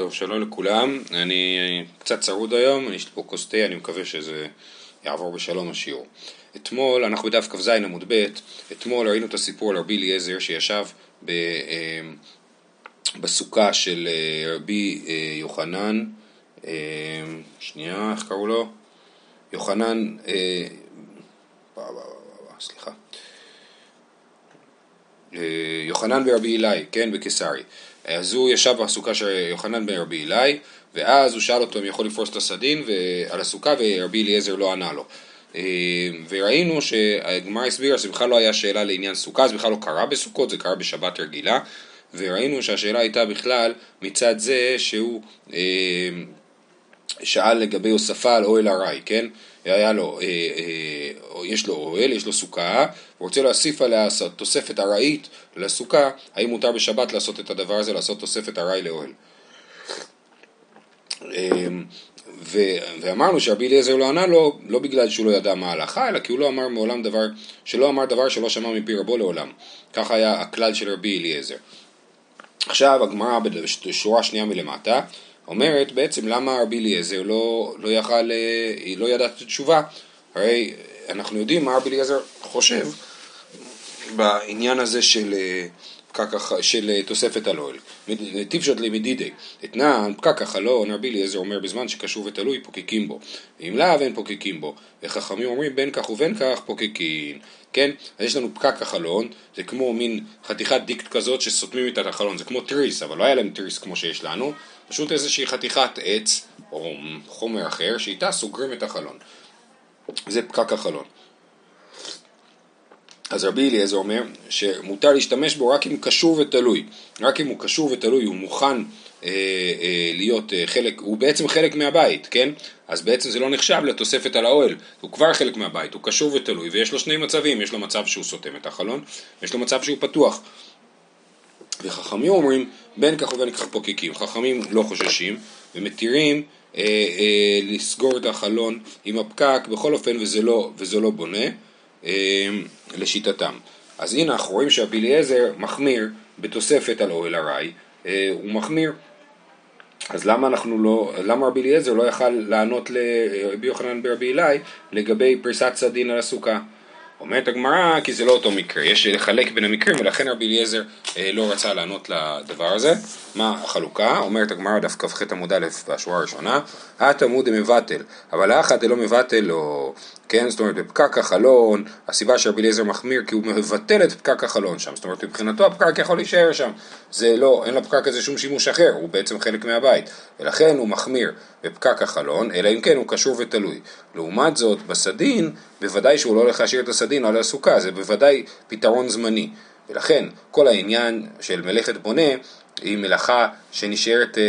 טוב, שלום לכולם, אני קצת צרוד היום, יש לי פה כוס תה, אני מקווה שזה יעבור בשלום השיעור. אתמול, אנחנו בדף כ"ז עמוד ב', אתמול ראינו את הסיפור על רבי אליעזר שישב ב, אה, בסוכה של אה, רבי אה, יוחנן, שנייה, איך קראו לו? יוחנן, סליחה, יוחנן ורבי אלי, כן, בקיסרי. אז הוא ישב בסוכה של יוחנן בן רבי אלי, ואז הוא שאל אותו אם יכול לפרוס את הסדין על הסוכה, ורבי אליעזר לא ענה לו. אה, וראינו שהגמרא הסבירה שזה בכלל לא היה שאלה לעניין סוכה, זה בכלל לא קרה בסוכות, זה קרה בשבת רגילה, וראינו שהשאלה הייתה בכלל מצד זה שהוא אה, שאל לגבי הוספה על אוהל ארעי, כן? היה לו, אה, אה, יש לו אוהל, יש לו סוכה, הוא רוצה להוסיף עליה תוספת ארעית לסוכה, האם מותר בשבת לעשות את הדבר הזה, לעשות תוספת ארעי לאוהל. אה, ו, ואמרנו שרבי אליעזר לא ענה לו, לא בגלל שהוא לא ידע מה ההלכה, אלא כי הוא לא אמר מעולם דבר, שלא אמר דבר שלא שמע מפי רבו לעולם. ככה היה הכלל של רבי אליעזר. עכשיו הגמרא בשורה שנייה מלמטה, אומרת בעצם למה רבי אליעזר לא, לא יכל, אה, לא ידע את התשובה, הרי אנחנו יודעים מה רבי אליעזר חושב בעניין הזה של, אה, של אה, תוספת הלוהל. טיפשות למדידי, אתנן פקק החלון, רבי אליעזר אומר בזמן שקשור ותלוי פוקקים בו, אם לאו אין פוקקים בו, וחכמים אומרים בין כך ובין כך פוקקין. כן? אז יש לנו פקק החלון, זה כמו מין חתיכת דיקט כזאת שסותמים איתה את החלון, זה כמו תריס, אבל לא היה להם תריס כמו שיש לנו, פשוט איזושהי חתיכת עץ או חומר אחר שאיתה סוגרים את החלון. זה פקק החלון. אז רבי אליעזר אומר שמותר להשתמש בו רק אם קשור ותלוי, רק אם הוא קשור ותלוי, הוא מוכן אה, אה, להיות אה, חלק, הוא בעצם חלק מהבית, כן? אז בעצם זה לא נחשב לתוספת על האוהל, הוא כבר חלק מהבית, הוא קשור ותלוי, ויש לו שני מצבים, יש לו מצב שהוא סותם את החלון, ויש לו מצב שהוא פתוח. וחכמים אומרים בין כך ובין כך פוקקים, חכמים לא חוששים ומתירים אה, אה, לסגור את החלון עם הפקק בכל אופן וזה לא, וזה לא בונה אה, לשיטתם. אז הנה אנחנו רואים שרבי מחמיר בתוספת על אוהל ארעי, אה, הוא מחמיר אז למה אנחנו לא, למה רבי אליעזר לא יכל לענות לרבי יוחנן ברבי אלי לגבי פריסת סדין על הסוכה? אומרת הגמרא כי זה לא אותו מקרה, יש לחלק בין המקרים ולכן רבי אליעזר אה, לא רצה לענות לדבר הזה. מה החלוקה? אומרת הגמרא דף כ"ח עמוד א' בשורה הראשונה, התמוד מבטל, אבל האחד דלא מבטל לא, כן, זאת אומרת בפקק החלון, הסיבה שרבי אליעזר מחמיר כי הוא מבטל את פקק החלון שם, זאת אומרת מבחינתו הפקק יכול להישאר שם, זה לא, אין לפקק הזה שום שימוש אחר, הוא בעצם חלק מהבית, ולכן הוא מחמיר בפקק החלון, אלא אם כן הוא קשור ותלוי. לעומת זאת בסדין, בוודאי שהוא לא הולך להשאיר את הסדין על הסוכה, זה בוודאי פתרון זמני. ולכן כל העניין של מלאכת בונה היא מלאכה שנשארת אה,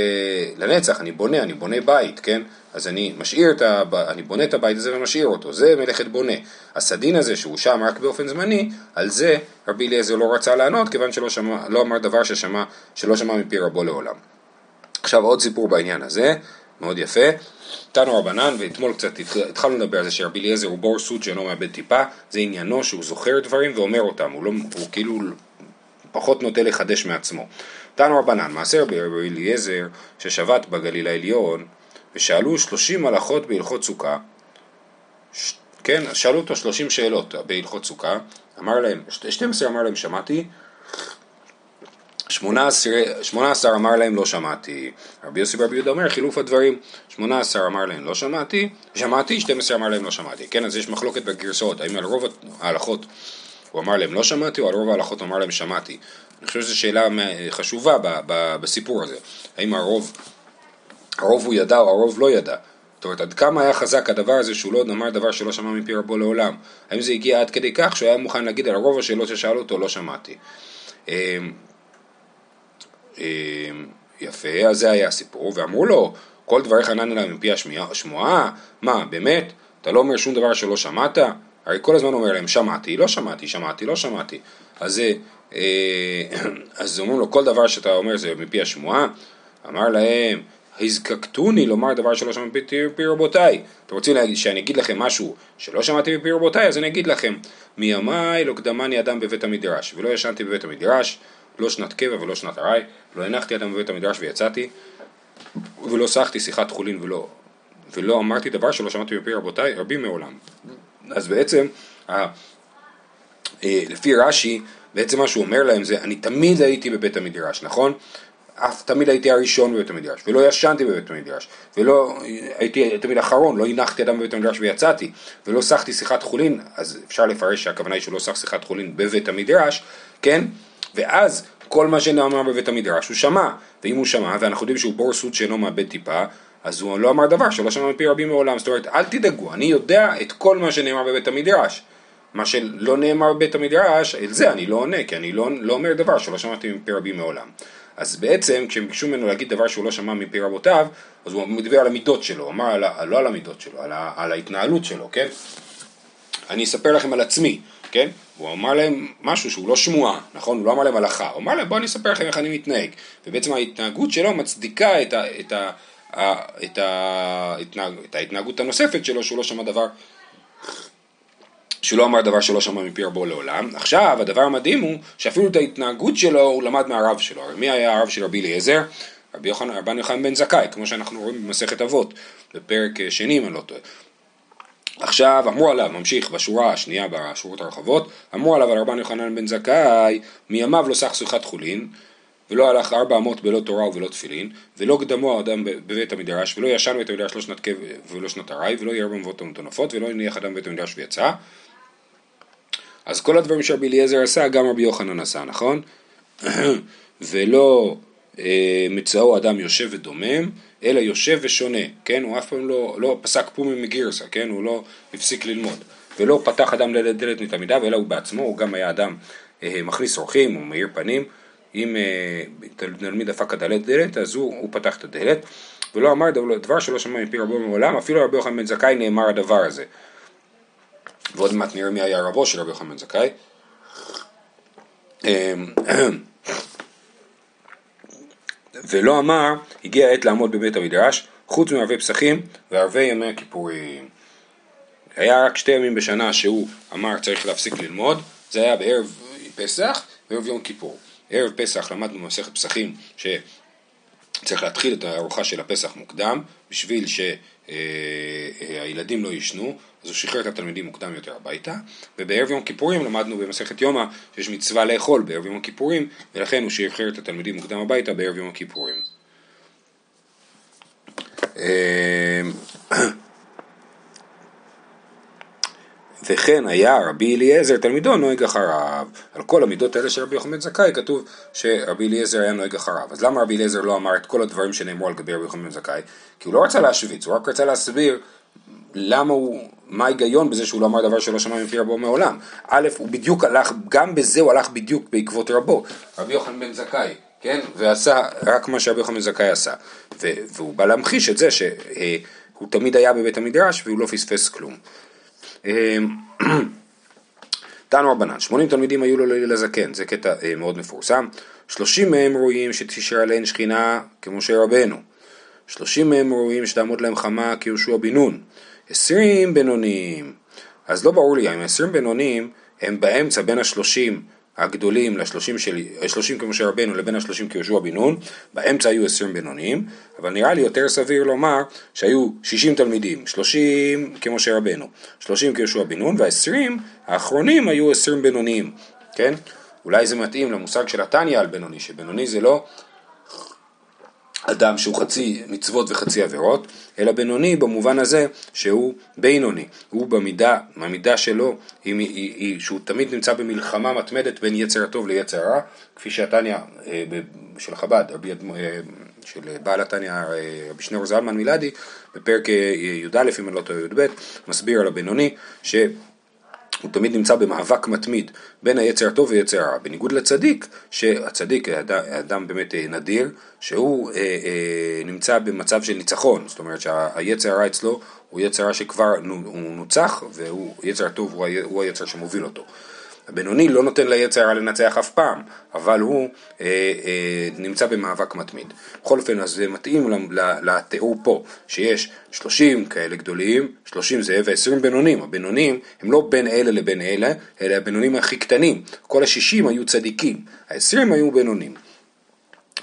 לנצח, אני בונה, אני בונה בית, כן? אז אני משאיר את ה... אני בונה את הבית הזה ומשאיר אותו, זה מלאכת בונה. הסדין הזה שהוא שם רק באופן זמני, על זה רבי אליעזר לא רצה לענות, כיוון שלא שמע, לא אמר דבר ששמע, שלא שמע מפי רבו לעולם. עכשיו עוד סיפור בעניין הזה, מאוד יפה. תנו רבנן, ואתמול קצת התחלנו לדבר על זה שרבי אליעזר הוא בור סוד שאינו מאבד טיפה, זה עניינו שהוא זוכר דברים ואומר אותם, הוא, לא, הוא כאילו פחות נוטה לחדש מעצמו. תנו רבנן, מעשר ברבי אליעזר ששבת בגליל העליון ושאלו שלושים הלכות בהלכות סוכה, ש... כן, שאלו אותו שלושים שאלות בהלכות סוכה, אמר להם, 12 אמר להם שמעתי, 18 אמר להם לא שמעתי, רבי יוסי ברבי יהודה אומר חילוף הדברים, 18 אמר להם לא שמעתי, שמעתי, 12 אמר להם לא שמעתי, כן, אז יש מחלוקת בגרסאות, האם על רוב ההלכות הוא אמר להם לא שמעתי, או על רוב ההלכות הוא אמר להם שמעתי. אני חושב שזו שאלה חשובה בסיפור הזה, האם הרוב, הרוב הוא ידע או הרוב לא ידע. זאת אומרת, עד כמה היה חזק הדבר הזה שהוא לא אמר דבר שלא שמע מפי רבו לעולם? האם זה הגיע עד כדי כך שהוא היה מוכן להגיד על רוב השאלות ששאל אותו לא שמעתי? אמ, יפה, אז זה היה הסיפור, ואמרו לו, כל דבריך ענן אליי מפי השמועה, מה, באמת? אתה לא אומר שום דבר שלא שמעת? הרי כל הזמן אומר להם, שמעתי, לא שמעתי, שמעתי, לא שמעתי. אז אה, אז אומרים לו, כל דבר שאתה אומר זה מפי השמועה? אמר להם, הזקקתוני לומר דבר שלא שמעתי מפי רבותיי. אתם רוצים להגיד, שאני אגיד לכם משהו שלא שמעתי מפי רבותיי, אז אני אגיד לכם, מימיי לא קדמני אדם בבית המדרש, ולא ישנתי בבית המדרש, לא שנת קבע ולא שנת ארעי, לא הנחתי אדם בבית המדרש ויצאתי. ולא סחתי שיחת חולין ולא, ולא אמרתי דבר שלא שמעתי מפי רבותיי רבים מעולם. אז בעצם, אה, לפי רש"י, בעצם מה שהוא אומר להם זה, אני תמיד הייתי בבית המדרש, נכון? אף תמיד הייתי הראשון בבית המדרש, ולא ישנתי בבית המדרש, ולא הייתי תמיד אחרון, לא הנחתי אדם בבית המדרש ויצאתי, ולא סחתי שיחת חולין, אז אפשר לפרש שהכוונה היא שהוא לא סח שיחת חולין בבית המדרש, כן? ואז כל מה שנאמר בבית המדרש הוא שמע, ואם הוא שמע, ואנחנו יודעים שהוא בור סוד שאינו מאבד טיפה, אז הוא לא אמר דבר שלא שמע מפי רבים מעולם, זאת אומרת אל תדאגו, אני יודע את כל מה שנאמר בבית המדרש, מה שלא נאמר בבית המדרש, אל זה אני לא עונה, כי אני לא, לא אומר דבר שלא שמעתי מפי רבים מעולם. אז בעצם כשהם ביקשו ממנו להגיד דבר שהוא לא שמע מפי רבותיו, אז הוא מדבר על המידות שלו, אמר על, לא על המידות שלו, על, על ההתנהלות שלו, כן? אני אספר לכם על עצמי, כן? הוא אמר להם משהו שהוא לא שמועה, נכון? הוא לא אמר להם הלכה, הוא אמר להם בואו אני אספר לכם איך אני מתנהג. ובעצם ההתנהגות שלו מצדיקה את, ה, את, ה, את, ה, את ההתנהגות הנוספת שלו שהוא לא שמע דבר שהוא לא אמר דבר שלא שמע מפי רבו לעולם. עכשיו, הדבר המדהים הוא שאפילו את ההתנהגות שלו הוא למד מהרב שלו. מי היה הרב של רבי אליעזר? רבי יוחנן, רבן יוחנן בן זכאי, כמו שאנחנו רואים במסכת אבות, בפרק שני אם אני לא טועה. עכשיו אמרו עליו, ממשיך בשורה השנייה בשורות הרחבות, אמרו עליו על רבן יוחנן בן זכאי, מימיו לא סך שיחת חולין, ולא הלך ארבע אמות בלא תורה ובלא תפילין, ולא קדמו האדם בבית המדרש, ולא ישן בבית המדרש לא שנת קב ולא שנת ארעי, ולא ירא במבואות המטונפות, ולא הניח אדם בבית המדרש ויצא, אז כל הדברים שרבי אליעזר עשה, גם רבי יוחנן עשה, נכון? ולא אה, מצאו אדם יושב ודומם, אלא יושב ושונה, כן? הוא אף פעם לא, לא פסק פומי מגירסה, כן? הוא לא הפסיק ללמוד. ולא פתח אדם דלת דלת מתלמידיו, אלא הוא בעצמו, הוא גם היה אדם אה, מכניס אורחים, הוא מאיר פנים. אם אה, תלמיד דפק הדלת דלת, אז הוא, הוא פתח את הדלת. ולא אמר דבר שלא שמע מפי רבו מעולם, אפילו רבי יוחנן בן זכאי נאמר הדבר הזה. ועוד מעט נראה מי היה רבו של רבי יוחנן זכאי. ולא אמר, הגיע העת לעמוד בבית המדרש, חוץ מערבי פסחים וערבי ימי הכיפורים. היה רק שתי ימים בשנה שהוא אמר צריך להפסיק ללמוד, זה היה בערב פסח וערב יום כיפור. ערב פסח למדנו במסכת פסחים שצריך להתחיל את הארוחה של הפסח מוקדם בשביל שהילדים לא יישנו אז הוא שחרר את התלמידים מוקדם יותר הביתה, ובערב יום הכיפורים למדנו במסכת יומא שיש מצווה לאכול בערב יום הכיפורים, ולכן הוא שחרר את התלמידים מוקדם הביתה בערב יום הכיפורים. וכן היה רבי אליעזר תלמידו נוהג אחריו. על כל המידות האלה של רבי יוחנן זכאי כתוב שרבי אליעזר היה נוהג אחריו. אז למה רבי אליעזר לא אמר את כל הדברים שנאמרו על גבי רבי יוחנן זכאי? כי הוא לא רצה להשוויץ, הוא רק רצה להסביר למה הוא, מה ההיגיון בזה שהוא לא אמר דבר שלא שמע מפי רבו מעולם? א', הוא בדיוק הלך, גם בזה הוא הלך בדיוק בעקבות רבו, רבי יוחנן בן זכאי, כן? ועשה רק מה שרבי יוחנן זכאי עשה. והוא בא להמחיש את זה שהוא תמיד היה בבית המדרש והוא לא פספס כלום. תנו רבנן, 80 תלמידים היו לו לזקן, זה קטע אה, מאוד מפורסם. 30 מהם רואים שתשאר עליהן שכינה כמשה רבנו. 30 מהם רואים שתעמוד להם חמה כיהושע בן נון. עשרים בינוניים. אז לא ברור לי האם עשרים בינוניים הם באמצע בין השלושים הגדולים לשלושים של, שלושים כמשה רבנו לבין השלושים כיהושע בן נון, באמצע היו עשרים בינוניים, אבל נראה לי יותר סביר לומר שהיו שישים תלמידים, שלושים כמשה רבנו, שלושים כיהושע בן נון, והעשרים האחרונים היו עשרים בינוניים, כן? אולי זה מתאים למושג של התניא על בינוני, שבינוני זה לא אדם שהוא חצי מצוות וחצי עבירות, אלא בינוני במובן הזה שהוא בינוני, הוא במידה, המידה שלו היא, היא, היא שהוא תמיד נמצא במלחמה מתמדת בין יצר הטוב ליצר הרע, כפי שהתניא אה, של חב"ד, רבי, אה, של בעל התניא אה, רבי שניאור זלמן מילדי, בפרק י"א אם אני לא טועה י"ב, מסביר על הבינוני, ש... הוא תמיד נמצא במאבק מתמיד בין היצר הטוב ויצר הרע, בניגוד לצדיק, שהצדיק אדם, אדם באמת אה, נדיר, שהוא אה, אה, נמצא במצב של ניצחון, זאת אומרת שהיצר הרע אצלו הוא יצר הרע שכבר הוא נוצח, ויצר הטוב הוא היצר שמוביל אותו. הבינוני לא נותן ליצר הרע לנצח אף פעם, אבל הוא אה, אה, נמצא במאבק מתמיד. בכל אופן, אז זה מתאים לתיאור פה, שיש 30 כאלה גדולים, 30 זה ו-20 בינונים. הבינונים הם לא בין אלה לבין אלה, אלא הבינונים הכי קטנים. כל ה-60 היו צדיקים, ה-20 היו בינונים.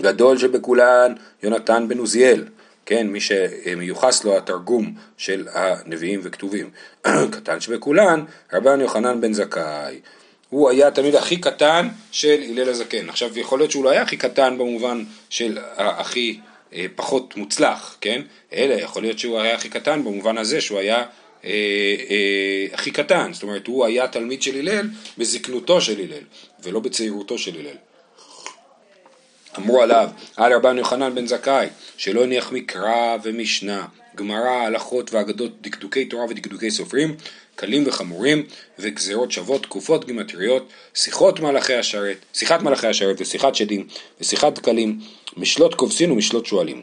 גדול שבכולן יונתן בן עוזיאל, כן, מי שמיוחס לו התרגום של הנביאים וכתובים. קטן שבכולן, רבן יוחנן בן זכאי. הוא היה התלמיד הכי קטן של הלל הזקן. עכשיו יכול להיות שהוא לא היה הכי קטן במובן של הכי אה, פחות מוצלח, כן? אלא יכול להיות שהוא היה הכי קטן במובן הזה שהוא היה אה, אה, הכי קטן, זאת אומרת הוא היה תלמיד של הלל בזקנותו של הלל ולא בצעירותו של הלל. אמרו עליו, על רבן יוחנן בן זכאי, שלא הניח מקרא ומשנה, גמרא, הלכות ואגדות, דקדוקי תורה ודקדוקי סופרים, קלים וחמורים, וגזרות שוות, תקופות גימטריות, שיחות מלאכי השרת, שיחת מלאכי השרת ושיחת שדים, ושיחת דקלים, משלות כובסין ומשלות שועלים.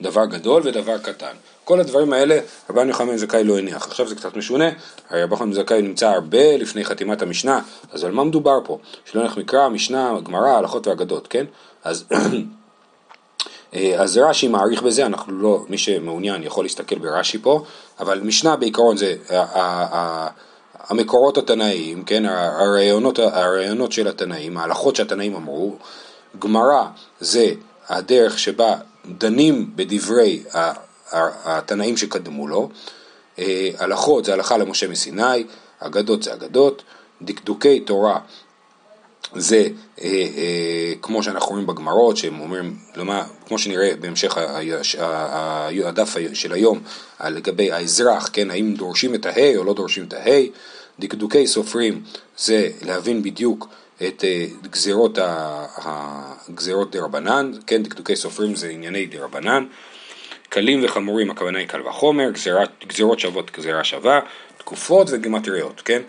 דבר גדול ודבר קטן. כל הדברים האלה רבן יוחנן זכאי לא הניח. עכשיו זה קצת משונה, הרי רבן יוחנן זכאי נמצא הרבה לפני חתימת המשנה, אז על מה מדובר פה? שלא נלך מקרא, משנה, גמרא, הלכות ואגדות, כן? אז, אה, אז רש"י מעריך בזה, אנחנו לא, מי שמעוניין יכול להסתכל ברש"י פה, אבל משנה בעיקרון זה המקורות התנאיים, כן? הרעיונות, הרעיונות של התנאים, ההלכות שהתנאים אמרו, גמרא זה הדרך שבה דנים בדברי התנאים שקדמו לו, אה, הלכות זה הלכה למשה מסיני, אגדות זה אגדות, דקדוקי תורה זה אה, אה, כמו שאנחנו רואים בגמרות, שהם אומרים, למה, כמו שנראה בהמשך הדף של היום, לגבי האזרח, כן, האם דורשים את ההי או לא דורשים את ההי, דקדוקי סופרים זה להבין בדיוק את גזירות, גזירות דה רבנן, כן, דקדוקי סופרים זה ענייני דה רבנן, קלים וחמורים הכוונה היא קל וחומר, גזירות שוות גזירה שווה, תקופות וגימטריות, כן?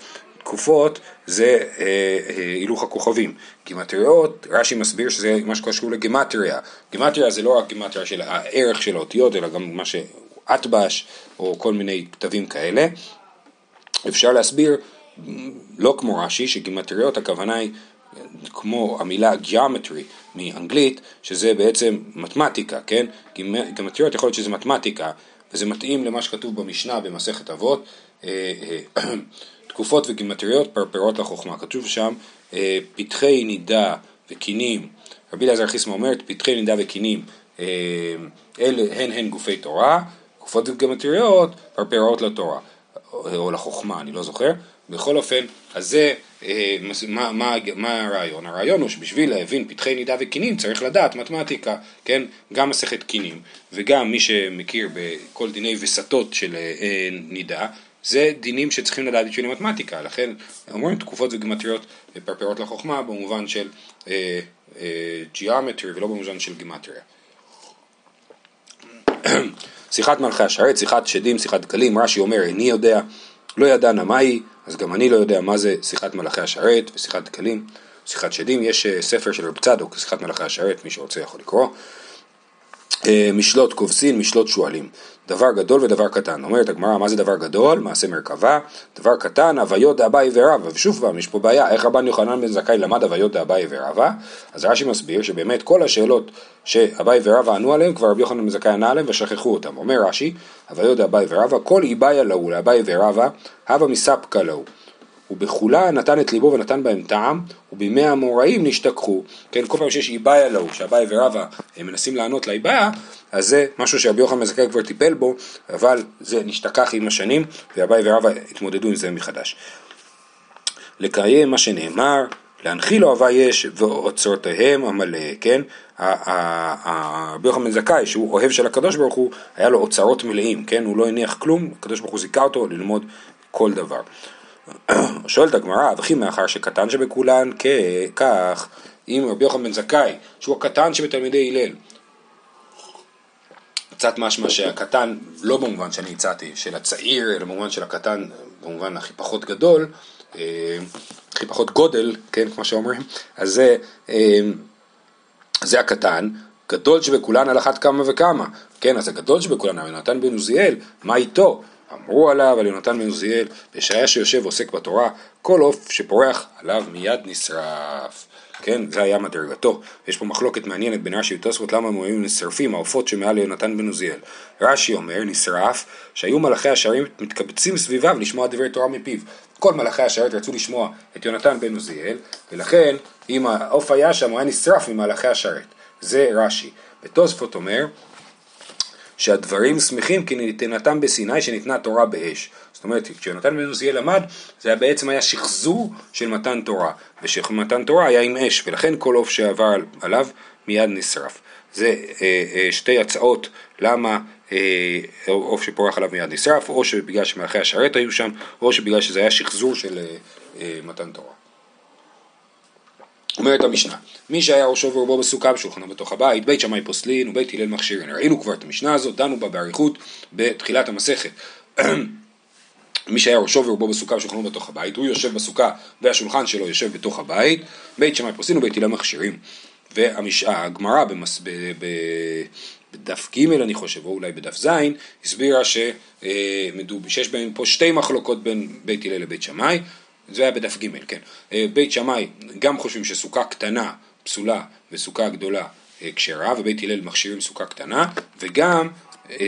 תקופות זה אה, אה, הילוך הכוכבים, גימטריות, רש"י מסביר שזה מה שקשור לגימטריה, גימטריה זה לא רק גימטריה של הערך של האותיות, אלא גם מה שאטבש או כל מיני כתבים כאלה. אפשר להסביר, לא כמו רש"י, שגימטריות הכוונה היא כמו המילה geometry מאנגלית, שזה בעצם מתמטיקה, כן? גימטריות יכול להיות שזה מתמטיקה, וזה מתאים למה שכתוב במשנה במסכת אבות, אה, אה, תקופות וגימטריות פרפרות לחוכמה. כתוב שם אה, פתחי נידה וקינים, רבי אלעזר חיסמה אומרת פתחי נידה וקינים, אלה הן הן גופי תורה, תקופות וגימטריות פרפרות לתורה, או לחוכמה, אני לא זוכר. בכל אופן, אז זה, אה, מה, מה, מה הרעיון? הרעיון הוא שבשביל להבין פתחי נידה וקינים צריך לדעת מתמטיקה, כן? גם מסכת קינים וגם מי שמכיר בכל דיני וסתות של אה, נידה, זה דינים שצריכים לדעת בשביל מתמטיקה, לכן אומרים תקופות וגימטריות פרפרות לחוכמה במובן של אה, אה, גיאומטרי ולא במובן של גימטריה. שיחת מלכי השרת, שיחת שדים, שיחת דקלים, רש"י אומר איני יודע, לא ידענה מהי, אז גם אני לא יודע מה זה שיחת מלאכי השרת ושיחת דקלים, שיחת שדים, יש אה, ספר של רב צדוק, שיחת מלאכי השרת, מי שרוצה יכול לקרוא. אה, משלות כובסין, משלות שועלים. דבר גדול ודבר קטן. אומרת הגמרא, מה זה דבר גדול? מעשה מרכבה. דבר קטן, הוויות דאביי ורבא. ושוב פעם, יש פה בעיה, איך רבן יוחנן בן זכאי למד הוויות דאביי ורבא? אז רש"י מסביר שבאמת כל השאלות שאביי ורבא ענו עליהן, כבר רבי יוחנן בן זכאי ענה עליהן ושכחו אותם. אומר רש"י, הוויות דאביי ורבא, כל איבאיה להו לאביי ורבא, הווה מספקא להו. ובכולה נתן את ליבו ונתן בהם טעם, ובימי האמוראים נשתכחו. כן, כל פעם שיש איבאיה להו, שאביי ורבא מנסים לענות לאיבאיה, אז זה משהו שרבי יוחנן מזכאי כבר טיפל בו, אבל זה נשתכח עם השנים, ואביי ורבא התמודדו עם זה מחדש. לקיים מה שנאמר, להנחיל אוהבה יש ואוצרותיהם המלא, כן? רבי יוחנן זכאי, שהוא אוהב של הקדוש ברוך הוא, היה לו אוצרות מלאים, כן? הוא לא הניח כלום, הקדוש ברוך הוא זיכה אותו ללמוד כל דבר. שואלת הגמרא, וכי מאחר שקטן שבכולן כך, אם רבי יוחנן בן זכאי, שהוא הקטן שבתלמידי הלל, קצת משמע שהקטן, לא במובן שאני הצעתי, של הצעיר, אלא במובן של הקטן, במובן הכי פחות גדול, אה, הכי פחות גודל, כן, כמו שאומרים, אז זה, אה, זה הקטן, גדול שבכולן על אחת כמה וכמה, כן, אז הגדול שבכולן, יונתן בן עוזיאל, מה איתו? אמרו עליו, על יונתן בן עוזיאל, בשעה שיושב ועוסק בתורה, כל עוף שפורח עליו מיד נשרף. כן, זה היה מדרגתו. יש פה מחלוקת מעניינת בין רש"י ותוספות למה הם היו נשרפים, העופות שמעל יונתן בן עוזיאל. רש"י אומר, נשרף, שהיו מלאכי השערים מתקבצים סביביו לשמוע דברי תורה מפיו. כל מלאכי השרת רצו לשמוע את יונתן בן עוזיאל, ולכן אם העוף היה שם הוא היה נשרף ממלאכי השרת. זה רש"י. ותוספות אומר, שהדברים שמחים כי ניתנתם בסיני שניתנה תורה באש. זאת אומרת, כשיונתן בן עוזיאל למד, זה היה בעצם היה שחזור של מתן תורה, ושמתן תורה היה עם אש, ולכן כל עוף שעבר עליו מיד נשרף. זה אה, אה, שתי הצעות למה אה, עוף אה, שפורח עליו מיד נשרף, או שבגלל שמלכי השרת היו שם, או שבגלל שזה היה שחזור של אה, אה, מתן תורה. אומרת המשנה, מי שהיה ראשו ורובו בסוכה בשולחנו בתוך הבית, בית שמאי פוסלין ובית הלל מכשירין. ראינו כבר את המשנה הזאת, דנו בה באריכות בתחילת המסכת. מי שהיה ראשו ורובו בסוכה בשולחנו בתוך הבית, הוא יושב בסוכה והשולחן שלו יושב בתוך הבית, בית שמאי פוסלין ובית הלל מכשירים. והגמרא במס... בדף ג' אני חושב, או אולי בדף ז', הסבירה ש... אה, שיש בהם פה שתי מחלוקות בין בית הלל לבית שמאי, זה היה בדף ג', כן. אה, בית שמאי גם חושבים שסוכה קטנה פסולה וסוכה גדולה אה, כשרה, ובית הלל מכשירים סוכה קטנה, וגם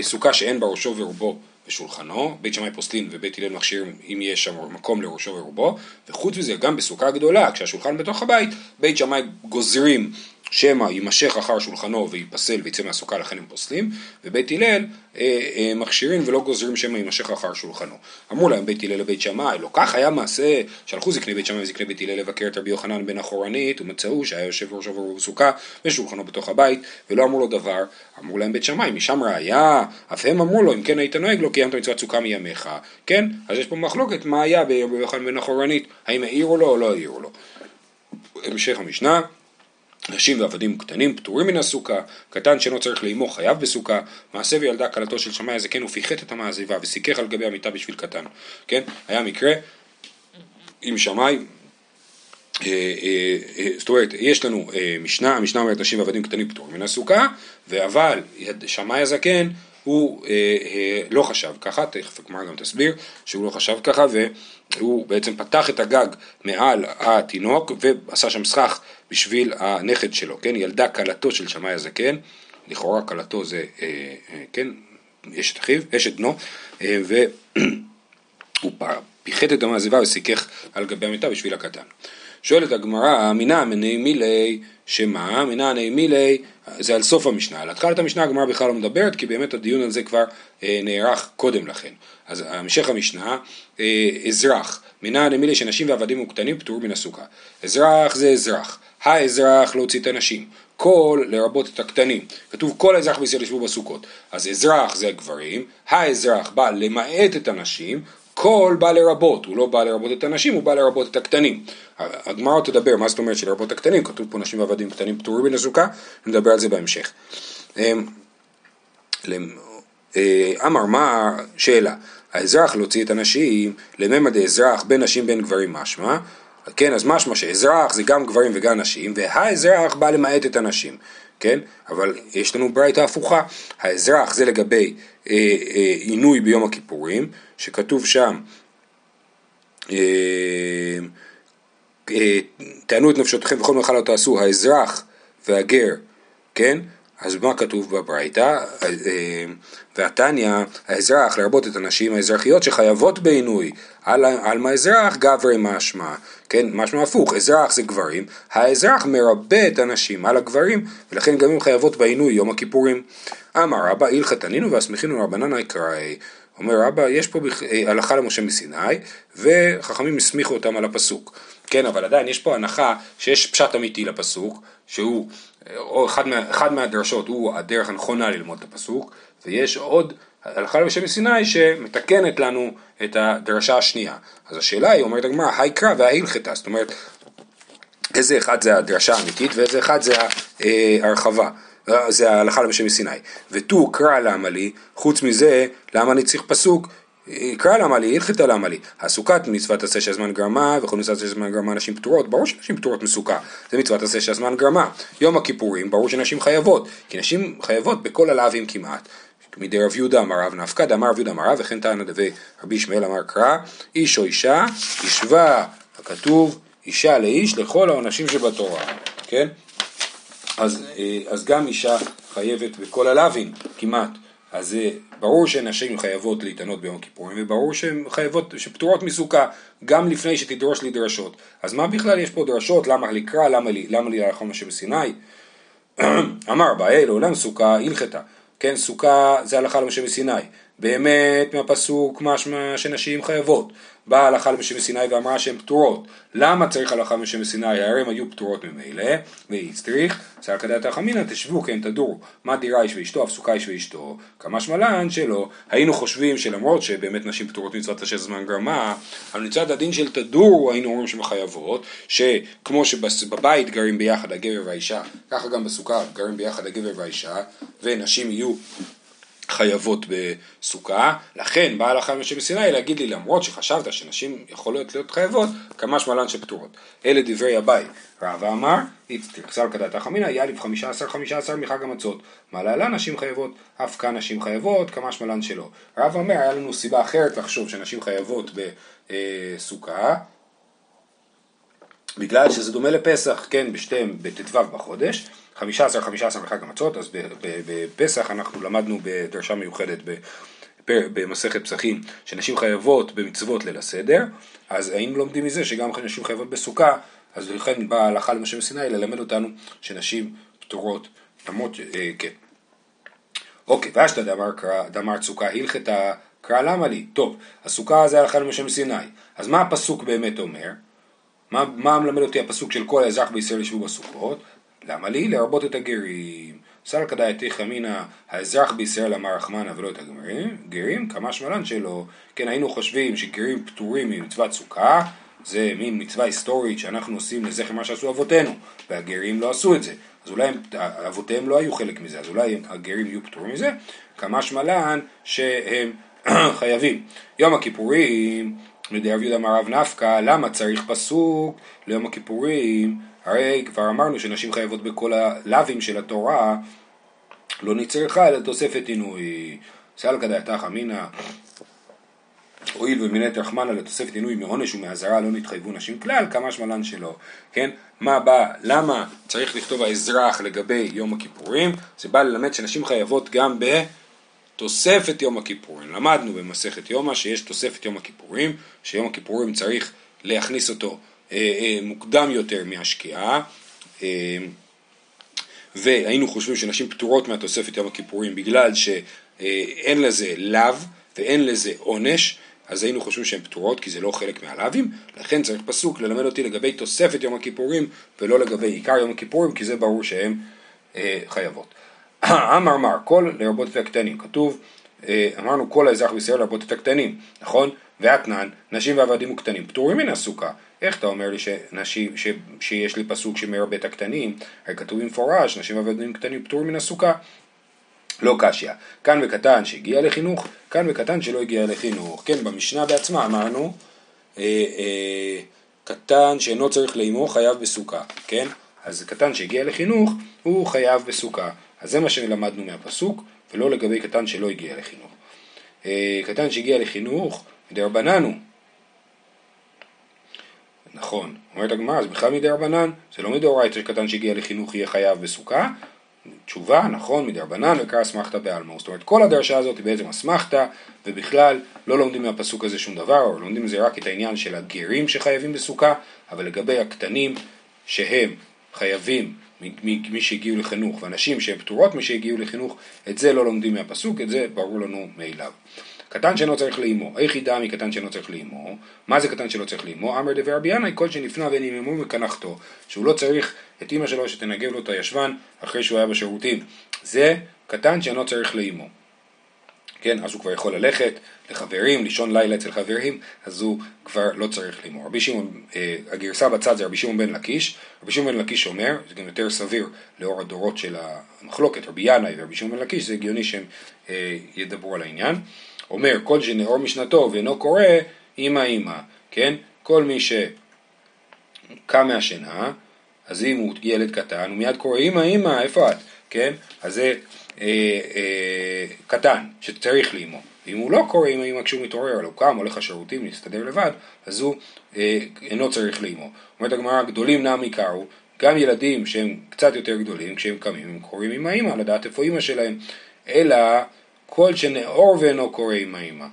סוכה שאין בה ראשו ורובו בשולחנו, בית שמאי פוסלין ובית הלל מכשירים אם יש שם מקום לראשו ורובו, וחוץ מזה גם בסוכה גדולה, כשהשולחן בתוך הבית, בית שמאי גוזרים שמא יימשך אחר שולחנו וייפסל ויצא מהסוכה לכן הם פוסלים, ובית הלל אה, אה, מכשירים ולא גוזרים שמא יימשך אחר שולחנו. אמרו להם בית הלל לבית שמאי, לא כך היה מעשה, שלחו זקני בית שמאי וזקני בית הלל לבקר את רבי יוחנן בן אחורנית, ומצאו שהיה יושב ראש עבור בסוכה ושולחנו בתוך הבית, ולא אמרו לו דבר, אמרו להם בית שמאי, משם ראיה, אף הם אמרו לו, אם כן היית נוהג לא קיימת מצוות סוכה מימיך, כן? אז יש פה מחלוקת מה היה ברבי יוחנן בן אחורנית, האם העירו לו או לא העירו לו. המשך המשנה נשים ועבדים קטנים פטורים מן הסוכה, קטן שאינו צריך לאמו חייב בסוכה, מעשה וילדה כלתו של שמאי הזקן ופיחת את המעזיבה וסיכך על גבי המיטה בשביל קטן, כן? היה מקרה עם שמאי, אה, אה, אה, זאת אומרת, יש לנו משנה, המשנה אומרת נשים ועבדים קטנים פטורים מן הסוכה, אבל שמאי הזקן הוא אה, אה, לא חשב ככה, תכף הגמרא גם תסביר שהוא לא חשב ככה והוא בעצם פתח את הגג מעל התינוק ועשה שם סכך בשביל הנכד שלו, כן, ילדה כלתו של שמאי הזקן, לכאורה כלתו זה, אה, אה, כן, אשת אחיו, אשת בנו, אה, והוא פיחת את המעזיבה וסיכך על גבי המיטה בשביל הקטן. שואלת הגמרא, אמינא מני מילי, שמה? אמינא מני מילי, זה על סוף המשנה. על התחלת המשנה הגמרא בכלל לא מדברת, כי באמת הדיון על זה כבר אה, נערך קודם לכן. אז המשך המשנה, אה, אזרח, מנא דמילי שנשים ועבדים וקטנים פטור מן הסוכה. אזרח זה אזרח, האזרח להוציא את הנשים. כל לרבות את הקטנים. כתוב כל האזרח בישראל ישבו בסוכות. אז אזרח זה הגברים, האזרח בא למעט את הנשים, כל בא לרבות, הוא לא בא לרבות את הנשים, הוא בא לרבות את הקטנים. הגמרא תדבר, מה זאת אומרת שלרבות הקטנים? כתוב פה נשים ועבדים קטנים פטורים מן הסוכה, נדבר על זה בהמשך. אמ, אה, אמר מה, שאלה, האזרח להוציא את הנשים, לממד האזרח בין נשים בין גברים משמע, כן, אז משמע שאזרח זה גם גברים וגם נשים, והאזרח בא למעט את הנשים, כן? אבל יש לנו ברייתא הפוכה, האזרח זה לגבי אה, אה, ביום הכיפורים, שכתוב שם אה, אה, תענו את נפשותיכם וכל מלאכה לא תעשו, האזרח והגר, כן? אז מה כתוב בברייתא? אה, והתניא, האזרח, לרבות את הנשים האזרחיות שחייבות בעינוי, על, על מה אזרח גברי משמע, כן, משמע הפוך, אזרח זה גברים, האזרח מרבה את הנשים על הגברים, ולכן גם הם חייבות בעינוי יום הכיפורים. אמר רבא הלכתנינו והסמיכינו רבנן היקראי, אומר רבא, יש פה אה, הלכה למשה מסיני, וחכמים הסמיכו אותם על הפסוק. כן, אבל עדיין יש פה הנחה שיש פשט אמיתי לפסוק, שהוא, או אחד, מה, אחד מהדרשות הוא הדרך הנכונה ללמוד את הפסוק, ויש עוד הלכה למשה מסיני שמתקנת לנו את הדרשה השנייה. אז השאלה היא, אומרת הגמרא, היקרא וההלכתה, זאת אומרת, איזה אחד זה הדרשה האמיתית ואיזה אחד זה ההרחבה. זה ההלכה למשה מסיני. ותו קרא למה לי, חוץ מזה, למה אני צריך פסוק? קרא למה לי, הלכתה למה לי. הסוכת מצוות עשה שהזמן גרמה, וכל מצוות עשה שהזמן גרמה נשים פטורות, ברור שנשים פטורות מסוכה, זה מצוות עשה שהזמן גרמה. יום הכיפורים, ברור שנשים חייבות, כי נשים חייבות בכל הלאווים כמעט. מדי רב יהודה אמר רב נפקא, דאמר רב יהודה אמר רב, וכן טענה דבי רבי ישמעאל אמר קרא, איש או אישה, השווה הכתוב אישה לאיש לכל העונשים שבתורה, כן? אז, אה, אז גם אישה חייבת בכל הלאווים כמעט. אז זה ברור שנשים חייבות להתענות ביום הכיפורים, וברור שהן חייבות, שפטורות מסוכה, גם לפני שתדרוש לי דרשות. אז מה בכלל יש פה דרשות, למה לקרא, למה לי, למה לי לאכול משם סיני? אמר באי לעולם סוכה הלכתה. כן, סוכה זה הלכה למשה מסיני. באמת מהפסוק משמע שנשים חייבות. באה ההלכה למשה מסיני ואמרה שהן פטורות. למה צריך הלכה למשה מסיני? הרי הן היו פטורות ממילא, והצטריך, שר כדת החמינא תשבו כן תדורו. מה דירה איש ואשתו, הפסוקה איש ואשתו. כמה שמלן שלא. היינו חושבים שלמרות שבאמת נשים פטורות מצוות השש זמן גרמה, אבל מצד הדין של תדורו היינו אומרים שהן חייבות, שכמו שבבית גרים ביחד הגבר והאישה, ככה גם בסוכה גרים ביחד הגבר והאישה, ונשים יהיו חייבות בסוכה, לכן באה הלכה משה מסיני להגיד לי למרות שחשבת שנשים יכולות להיות חייבות, כמה שמלן שפטורות. אלה דברי אביי. רבא אמר, תרחסל כדת החמינא, יאליב חמישה עשר חמישה עשר מחג המצות. מה להלן נשים חייבות, אף כאן נשים חייבות, כמה שמלן שלא. רבא אומר, היה לנו סיבה אחרת לחשוב שנשים חייבות בסוכה, בגלל שזה דומה לפסח, כן, בשתיהם בט"ו בחודש. חמישה עשר, חמישה עשר בחג המצות, אז בפסח אנחנו למדנו בדרשה מיוחדת במסכת פסחים, שנשים חייבות במצוות ליל הסדר, אז היינו לומדים מזה שגם נשים חייבות בסוכה, אז לכן באה ההלכה למשה מסיני ללמד אותנו שנשים פטורות, למרות, אה, כן. אוקיי, ואשתא דאמר, דאמר סוכה הלכתה קרא למה לי? טוב, הסוכה זה הלכה למשה מסיני, אז מה הפסוק באמת אומר? מה, מה מלמד אותי הפסוק של כל האזרח בישראל ישבו בסוכות? למה לי? לרבות את הגרים. סל כדאי חמינא האזרח בישראל אמר רחמנא ולא את הגרים, גרים כמה שמלן שלא. כן, היינו חושבים שגרים פטורים ממצוות סוכה, זה מין מצווה היסטורית שאנחנו עושים לזכר מה שעשו אבותינו, והגרים לא עשו את זה. אז אולי אבותיהם לא היו חלק מזה, אז אולי הגרים יהיו פטורים מזה, כמה שמלן שהם חייבים. יום הכיפורים, מדי רב יהודה מערב נפקא, למה צריך פסוק ליום הכיפורים? הרי כבר אמרנו שנשים חייבות בכל הלאווים של התורה, לא נצרכה אלא תוספת עינוי. סלקא דעתך אמינא הואיל ומינית רחמנא לתוספת עינוי מעונש ומאזהרה לא נתחייבו נשים כלל, כמה שמלן שלא, כן? מה בא, למה צריך לכתוב האזרח לגבי יום הכיפורים? זה בא ללמד שנשים חייבות גם בתוספת יום הכיפורים. למדנו במסכת יומא שיש תוספת יום הכיפורים, שיום הכיפורים צריך להכניס אותו מוקדם יותר מהשקיעה אה, והיינו חושבים שנשים פטורות מהתוספת יום הכיפורים בגלל שאין לזה לאו ואין לזה עונש אז היינו חושבים שהן פטורות כי זה לא חלק מהלאווים לכן צריך פסוק ללמד אותי לגבי תוספת יום הכיפורים ולא לגבי עיקר יום הכיפורים כי זה ברור שהן אה, חייבות. אמר מר כל לרבות את הקטנים כתוב אמרנו כל האזרח בישראל לרבות את הקטנים נכון? ואתנן נשים ועבדים וקטנים פטורים מן הסוכה איך אתה אומר לי שנשים, ש, שיש לי פסוק שמרבה את הקטנים, הרי כתוב במפורש, נשים ועבדים קטנים פטורים מן הסוכה. לא קשיא. כאן וקטן שהגיע לחינוך, כאן וקטן שלא הגיע לחינוך. כן, במשנה בעצמה אמרנו, אה, אה, קטן שאינו צריך לאמו חייב בסוכה, כן? אז קטן שהגיע לחינוך, הוא חייב בסוכה. אז זה מה שלמדנו מהפסוק, ולא לגבי קטן שלא הגיע לחינוך. אה, קטן שהגיע לחינוך, דרבנן הוא, נכון, אומרת הגמרא, זה בכלל מדי רבנן, זה לא מדאורייתא שקטן שהגיע לחינוך יהיה חייב בסוכה. תשובה, נכון, מדי רבנן וקרא אסמכתא בעלמא. זאת אומרת, כל הדרשה הזאת היא בעצם אסמכתא, ובכלל לא לומדים מהפסוק הזה שום דבר, או לומדים מזה רק את העניין של הגרים שחייבים בסוכה, אבל לגבי הקטנים שהם חייבים מי שהגיעו לחינוך, ואנשים שהם פטורות מי שהגיעו לחינוך, את זה לא לומדים מהפסוק, את זה ברור לנו מאליו. קטן שאינו צריך לאמו, איך ידע מקטן שאינו צריך לאמו? מה זה קטן שלא צריך לאמו? אמר דבר רבי ינאי כל שנפנה בין ימימו מקנחתו, שהוא לא צריך את אמא שלו שתנגב לו את הישבן אחרי שהוא היה בשירותים. זה קטן שאינו צריך לאמו. כן, אז הוא כבר יכול ללכת לחברים, לישון לילה אצל חברים, אז הוא כבר לא צריך לאמור. רבי שמעון, אה, הגרסה בצד זה רבי שמעון בן לקיש, רבי שמעון בן לקיש אומר, זה גם יותר סביר לאור הדורות של המחלוקת, רבי ינאי ורבי שמעון בן לקיש, זה הגיוני שהם אה, ידברו על העניין. אומר כל שנאור משנתו ואינו קורא, אמא אמא, כן? כל מי שקם מהשינה, אז אם הוא ילד קטן, הוא מיד קורא אמא אמא, איפה את? כן? אז זה אה, אה, קטן, שצריך לאמו. אם הוא לא קורא אמא אמא כשהוא מתעורר, הוא קם, הולך לשירותים, להסתדר לבד, אז הוא אה, אינו צריך לאמו. אומרת הגמרא, גדולים נם יקרו, גם ילדים שהם קצת יותר גדולים, כשהם קמים, הם קוראים אמא אמא, לדעת איפה אמא שלהם, אלא כל שנאור ואינו קורא עם האמא.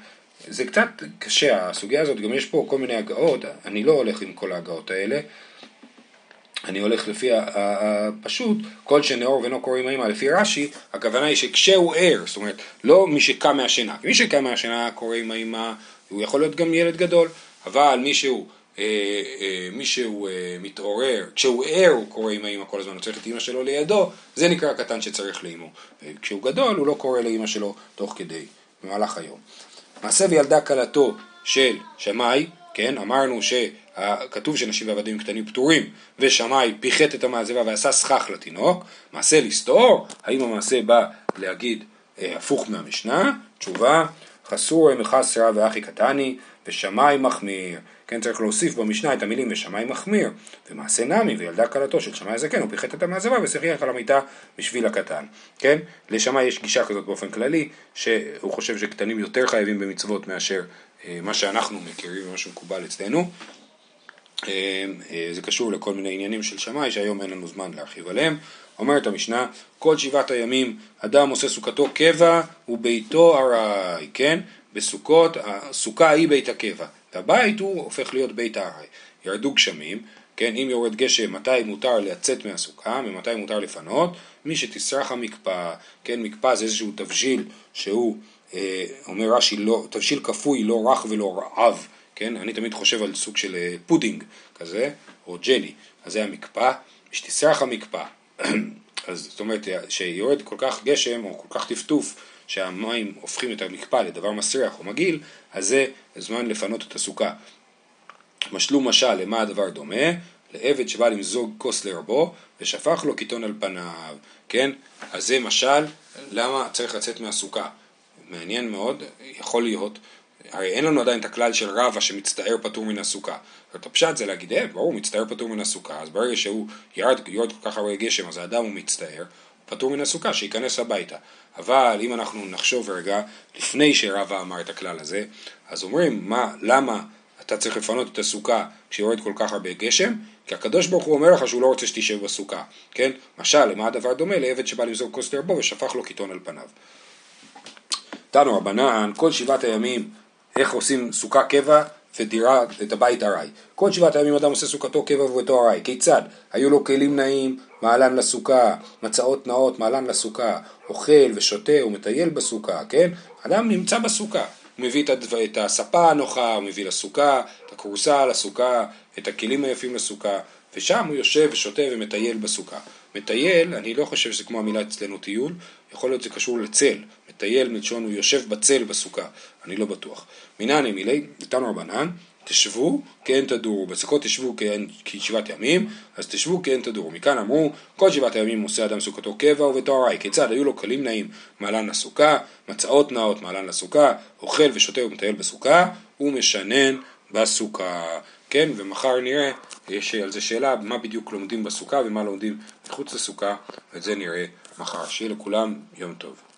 זה קצת קשה הסוגיה הזאת, גם יש פה כל מיני הגאות, אני לא הולך עם כל ההגאות האלה, אני הולך לפי הפשוט, כל שנאור ואינו קורא עם האמא לפי רש"י, הכוונה היא שכשהוא ער, זאת אומרת, לא מי שקם מהשינה, מי שקם מהשינה קורא עם האמא, הוא יכול להיות גם ילד גדול, אבל מי שהוא, מי שהוא אה, מתעורר, כשהוא ער הוא קורא עם האמא כל הזמן, הוא צריך את אמא שלו לידו, זה נקרא הקטן שצריך לאמו. וכשהוא גדול הוא לא קורא לאמא שלו תוך כדי, במהלך היום. מעשה וילדה כלתו של שמאי, כן, אמרנו שכתוב שנשים ועבדים קטנים פטורים, ושמאי פיחת את המעזבה ועשה סכך לתינוק, מעשה לסתור, האם המעשה בא להגיד אה, הפוך מהמשנה? תשובה, חסור מחסרה ואחי קטני, ושמאי מחמיר. כן, צריך להוסיף במשנה את המילים ושמאי מחמיר, ומעשה נמי וילדה כלתו של שמאי הזקן, הוא פיחת את המעזבה ושחיח על המיטה בשביל הקטן, כן? לשמאי יש גישה כזאת באופן כללי, שהוא חושב שקטנים יותר חייבים במצוות מאשר אה, מה שאנחנו מכירים ומה שמקובל אצלנו. אה, אה, זה קשור לכל מיני עניינים של שמאי שהיום אין לנו זמן להרחיב עליהם. אומרת המשנה, כל שבעת הימים אדם עושה סוכתו קבע וביתו ארעי, כן? בסוכות, הסוכה היא בית הקבע, והבית הוא הופך להיות בית הארעי. ירדו גשמים, כן, אם יורד גשם, מתי מותר לצאת מהסוכה, ומתי מותר לפנות, מי שתסרח המקפא, כן, מקפא זה איזשהו תבשיל שהוא אה, אומר רש"י, לא, תבשיל קפוי, לא רך ולא עב, כן? אני תמיד חושב על סוג של אה, פודינג כזה, או ג'לי, אז זה המקפא, שתסרח המקפא. אז זאת אומרת, שיורד כל כך גשם או כל כך טפטוף, שהמים הופכים את המקפא לדבר מסריח או מגעיל, אז זה זמן לפנות את הסוכה. משלו משל, למה הדבר דומה? לעבד שבא למזוג כוס לרבו ושפך לו קיטון על פניו, כן? אז זה משל, למה צריך לצאת מהסוכה. מעניין מאוד, יכול להיות, הרי אין לנו עדיין את הכלל של רבא שמצטער פטור מן הסוכה. זאת הפשט זה להגיד, אה, ברור, מצטער פטור מן הסוכה, אז ברגע שהוא ירד, ירד כל כך הרבה גשם, אז האדם הוא מצטער, פטור מן הסוכה, שייכנס הביתה. אבל אם אנחנו נחשוב רגע, לפני שרבא אמר את הכלל הזה, אז אומרים, מה, למה אתה צריך לפנות את הסוכה כשיורד כל כך הרבה גשם? כי הקדוש ברוך הוא אומר לך שהוא לא רוצה שתשב בסוכה, כן? משל, למה הדבר דומה? לעבד שבא למזוג כוס לרבו ושפך לו קיטון על פניו. תנו רבנן, כל שבעת הימים, איך עושים סוכה קבע ודירה את הבית ארעי. כל שבעת הימים אדם עושה סוכתו קבע ארעי. כיצד? היו לו כלים נעים, מעלן לסוכה, מצעות נאות, מעלן לסוכה, אוכל ושותה ומטייל בסוכה, כן? אדם נמצא בסוכה. הוא מביא את הספה הנוחה, הוא מביא לסוכה, את הכורסה לסוכה, את הכלים היפים לסוכה, ושם הוא יושב ושותה ומטייל בסוכה. מטייל, אני לא חושב שזה כמו המילה אצלנו טיול, יכול להיות זה קשור לצל. מטייל מלשון הוא יושב בצל בסוכה, אני לא בטוח. מנעני מילי, נתנו רבנן, תשבו כן תדורו, בסוכות תשבו כשבעת ימים, אז תשבו כן תדורו. מכאן אמרו, כל שבעת הימים עושה אדם סוכתו קבע ובתוארי, כיצד היו לו כלים נעים מעלן לסוכה, מצעות נאות מעלן לסוכה, אוכל ושותה ומטייל בסוכה, ומשנן בסוכה. כן, ומחר נראה, יש על זה שאלה, מה בדיוק לומדים בסוכה ומה לומדים מחוץ לסוכה, את זה נראה מחר. שיהיה לכולם יום טוב.